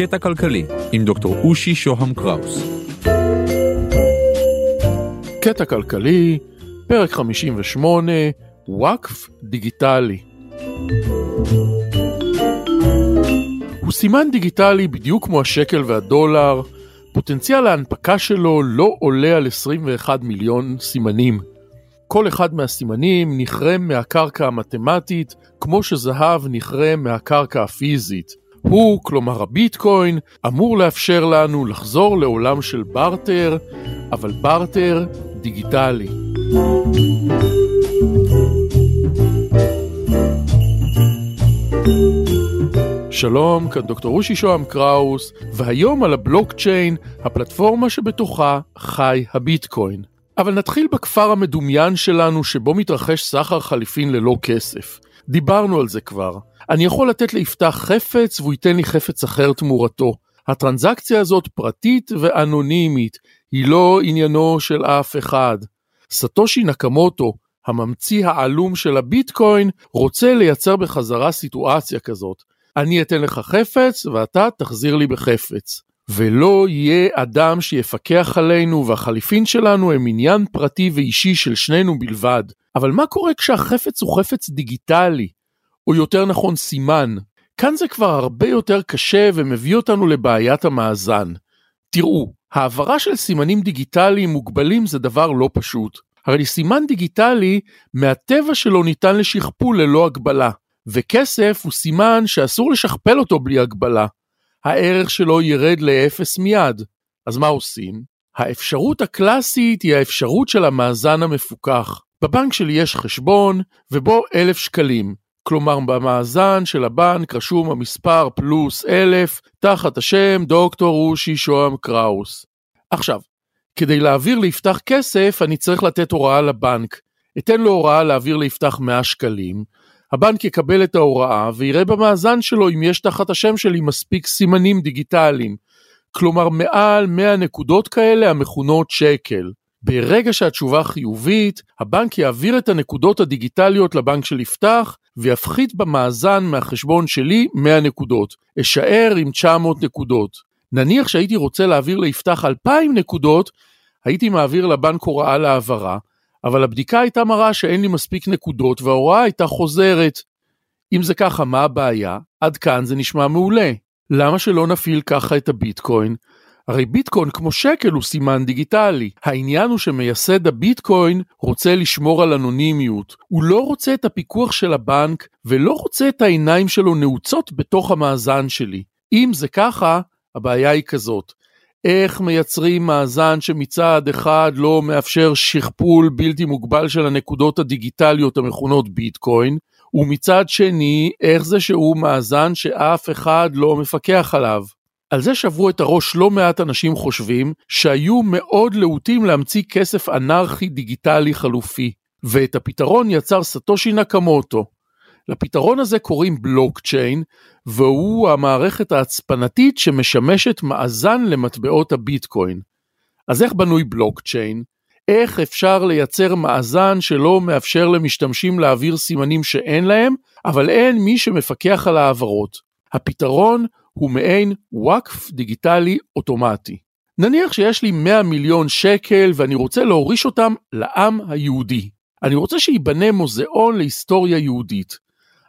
קטע כלכלי עם דוקטור אושי שוהם קראוס. קטע כלכלי, פרק 58, וואקף דיגיטלי. הוא סימן דיגיטלי בדיוק כמו השקל והדולר, פוטנציאל ההנפקה שלו לא עולה על 21 מיליון סימנים. כל אחד מהסימנים נחרם מהקרקע המתמטית, כמו שזהב נחרם מהקרקע הפיזית. הוא, כלומר הביטקוין, אמור לאפשר לנו לחזור לעולם של בארטר, אבל בארטר דיגיטלי. שלום, כאן דוקטור רושי שוהם קראוס, והיום על הבלוקצ'יין, הפלטפורמה שבתוכה חי הביטקוין. אבל נתחיל בכפר המדומיין שלנו שבו מתרחש סחר חליפין ללא כסף. דיברנו על זה כבר. אני יכול לתת ליפתח חפץ והוא ייתן לי חפץ אחר תמורתו. הטרנזקציה הזאת פרטית ואנונימית, היא לא עניינו של אף אחד. סטושי נקמוטו, הממציא העלום של הביטקוין, רוצה לייצר בחזרה סיטואציה כזאת. אני אתן לך חפץ ואתה תחזיר לי בחפץ. ולא יהיה אדם שיפקח עלינו והחליפין שלנו הם עניין פרטי ואישי של שנינו בלבד. אבל מה קורה כשהחפץ הוא חפץ דיגיטלי? או יותר נכון סימן. כאן זה כבר הרבה יותר קשה ומביא אותנו לבעיית המאזן. תראו, העברה של סימנים דיגיטליים מוגבלים זה דבר לא פשוט. הרי סימן דיגיטלי, מהטבע שלו ניתן לשכפול ללא הגבלה, וכסף הוא סימן שאסור לשכפל אותו בלי הגבלה. הערך שלו ירד לאפס מיד. אז מה עושים? האפשרות הקלאסית היא האפשרות של המאזן המפוקח. בבנק שלי יש חשבון, ובו אלף שקלים. כלומר, במאזן של הבנק רשום המספר פלוס אלף, תחת השם דוקטור רושי שוהם קראוס. עכשיו, כדי להעביר ליפתח כסף, אני צריך לתת הוראה לבנק. אתן לו הוראה להעביר ליפתח 100 שקלים, הבנק יקבל את ההוראה ויראה במאזן שלו אם יש תחת השם שלי מספיק סימנים דיגיטליים. כלומר, מעל 100 נקודות כאלה המכונות שקל. ברגע שהתשובה חיובית, הבנק יעביר את הנקודות הדיגיטליות לבנק של יפתח, ויפחית במאזן מהחשבון שלי 100 נקודות. אשאר עם 900 נקודות. נניח שהייתי רוצה להעביר ליפתח 2,000 נקודות, הייתי מעביר לבנק הוראה להעברה, אבל הבדיקה הייתה מראה שאין לי מספיק נקודות וההוראה הייתה חוזרת. אם זה ככה, מה הבעיה? עד כאן זה נשמע מעולה. למה שלא נפעיל ככה את הביטקוין? הרי ביטקוין כמו שקל הוא סימן דיגיטלי. העניין הוא שמייסד הביטקוין רוצה לשמור על אנונימיות. הוא לא רוצה את הפיקוח של הבנק ולא רוצה את העיניים שלו נעוצות בתוך המאזן שלי. אם זה ככה, הבעיה היא כזאת. איך מייצרים מאזן שמצד אחד לא מאפשר שכפול בלתי מוגבל של הנקודות הדיגיטליות המכונות ביטקוין, ומצד שני, איך זה שהוא מאזן שאף אחד לא מפקח עליו. על זה שברו את הראש לא מעט אנשים חושבים שהיו מאוד להוטים להמציא כסף אנרכי דיגיטלי חלופי, ואת הפתרון יצר סטושי נקמוטו. לפתרון הזה קוראים בלוקצ'יין, והוא המערכת ההצפנתית שמשמשת מאזן למטבעות הביטקוין. אז איך בנוי בלוקצ'יין? איך אפשר לייצר מאזן שלא מאפשר למשתמשים להעביר סימנים שאין להם, אבל אין מי שמפקח על העברות? הפתרון הוא מעין וואקף דיגיטלי אוטומטי. נניח שיש לי 100 מיליון שקל ואני רוצה להוריש אותם לעם היהודי. אני רוצה שייבנה מוזיאון להיסטוריה יהודית.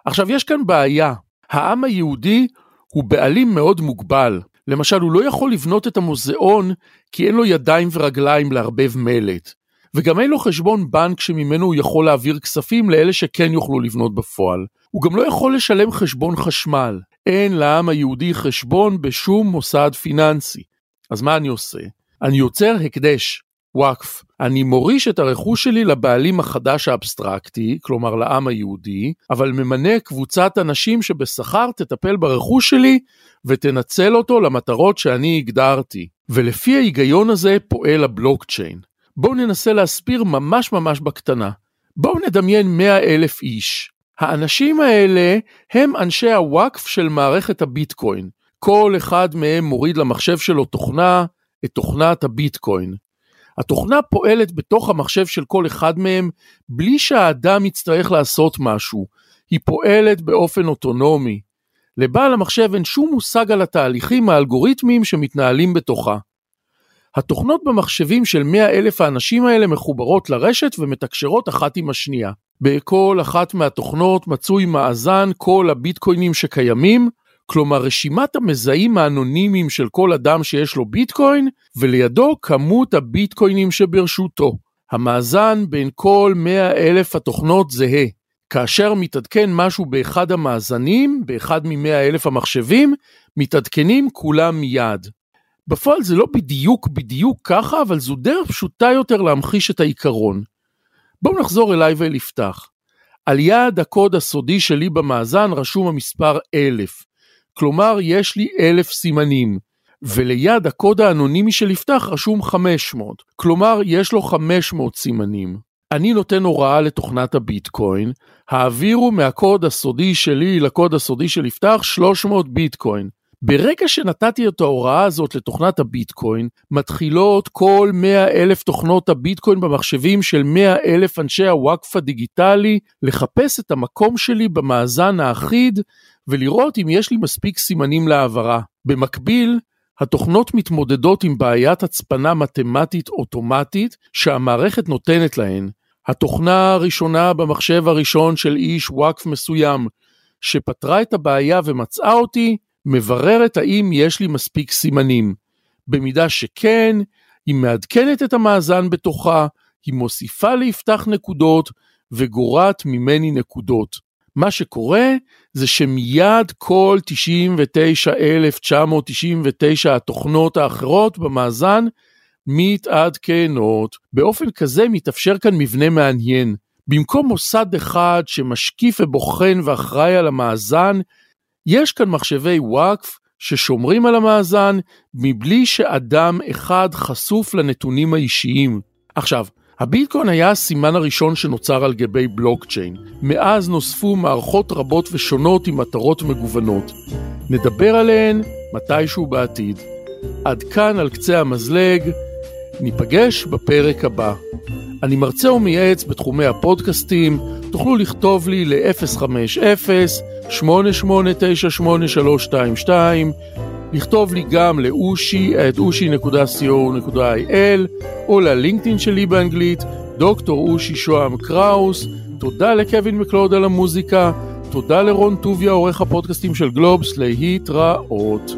עכשיו יש כאן בעיה, העם היהודי הוא בעלים מאוד מוגבל. למשל, הוא לא יכול לבנות את המוזיאון כי אין לו ידיים ורגליים לערבב מלט. וגם אין לו חשבון בנק שממנו הוא יכול להעביר כספים לאלה שכן יוכלו לבנות בפועל. הוא גם לא יכול לשלם חשבון חשמל. אין לעם היהודי חשבון בשום מוסד פיננסי. אז מה אני עושה? אני יוצר הקדש, וואקף. אני מוריש את הרכוש שלי לבעלים החדש האבסטרקטי, כלומר לעם היהודי, אבל ממנה קבוצת אנשים שבשכר תטפל ברכוש שלי ותנצל אותו למטרות שאני הגדרתי. ולפי ההיגיון הזה פועל הבלוקצ'יין. בואו ננסה להסביר ממש ממש בקטנה. בואו נדמיין 100 אלף איש. האנשים האלה הם אנשי הוואקף של מערכת הביטקוין. כל אחד מהם מוריד למחשב שלו תוכנה, את תוכנת הביטקוין. התוכנה פועלת בתוך המחשב של כל אחד מהם בלי שהאדם יצטרך לעשות משהו. היא פועלת באופן אוטונומי. לבעל המחשב אין שום מושג על התהליכים האלגוריתמיים שמתנהלים בתוכה. התוכנות במחשבים של 100 אלף האנשים האלה מחוברות לרשת ומתקשרות אחת עם השנייה. בכל אחת מהתוכנות מצוי מאזן כל הביטקוינים שקיימים, כלומר רשימת המזהים האנונימיים של כל אדם שיש לו ביטקוין, ולידו כמות הביטקוינים שברשותו. המאזן בין כל 100 אלף התוכנות זהה. כאשר מתעדכן משהו באחד המאזנים, באחד מ-100 אלף המחשבים, מתעדכנים כולם מיד. בפועל זה לא בדיוק בדיוק ככה, אבל זו דרך פשוטה יותר להמחיש את העיקרון. בואו נחזור אליי ואל יפתח. על יד הקוד הסודי שלי במאזן רשום המספר 1000. כלומר, יש לי 1000 סימנים. וליד הקוד האנונימי של יפתח רשום 500. כלומר, יש לו 500 סימנים. אני נותן הוראה לתוכנת הביטקוין, העבירו מהקוד הסודי שלי לקוד הסודי של יפתח 300 ביטקוין. ברגע שנתתי את ההוראה הזאת לתוכנת הביטקוין, מתחילות כל 100 אלף תוכנות הביטקוין במחשבים של 100 אלף אנשי הוואקף הדיגיטלי לחפש את המקום שלי במאזן האחיד ולראות אם יש לי מספיק סימנים להעברה. במקביל, התוכנות מתמודדות עם בעיית הצפנה מתמטית אוטומטית שהמערכת נותנת להן. התוכנה הראשונה במחשב הראשון של איש וואקף מסוים, שפתרה את הבעיה ומצאה אותי, מבררת האם יש לי מספיק סימנים. במידה שכן, היא מעדכנת את המאזן בתוכה, היא מוסיפה ליפתח נקודות וגורעת ממני נקודות. מה שקורה זה שמיד כל 99,999 התוכנות האחרות במאזן מתעדכנות. באופן כזה מתאפשר כאן מבנה מעניין. במקום מוסד אחד שמשקיף ובוחן ואחראי על המאזן, יש כאן מחשבי וואקף ששומרים על המאזן מבלי שאדם אחד חשוף לנתונים האישיים. עכשיו, הביטקוין היה הסימן הראשון שנוצר על גבי בלוקצ'יין. מאז נוספו מערכות רבות ושונות עם מטרות מגוונות. נדבר עליהן מתישהו בעתיד. עד כאן על קצה המזלג, ניפגש בפרק הבא. אני מרצה ומייעץ בתחומי הפודקאסטים, תוכלו לכתוב לי ל-050-8898322, לכתוב לי גם לאושי את אושי.co.il או ללינקדאין שלי באנגלית, דוקטור אושי שוהם קראוס. תודה לקווין מקלוד על המוזיקה, תודה לרון טוביה, עורך הפודקאסטים של גלובס, להתראות.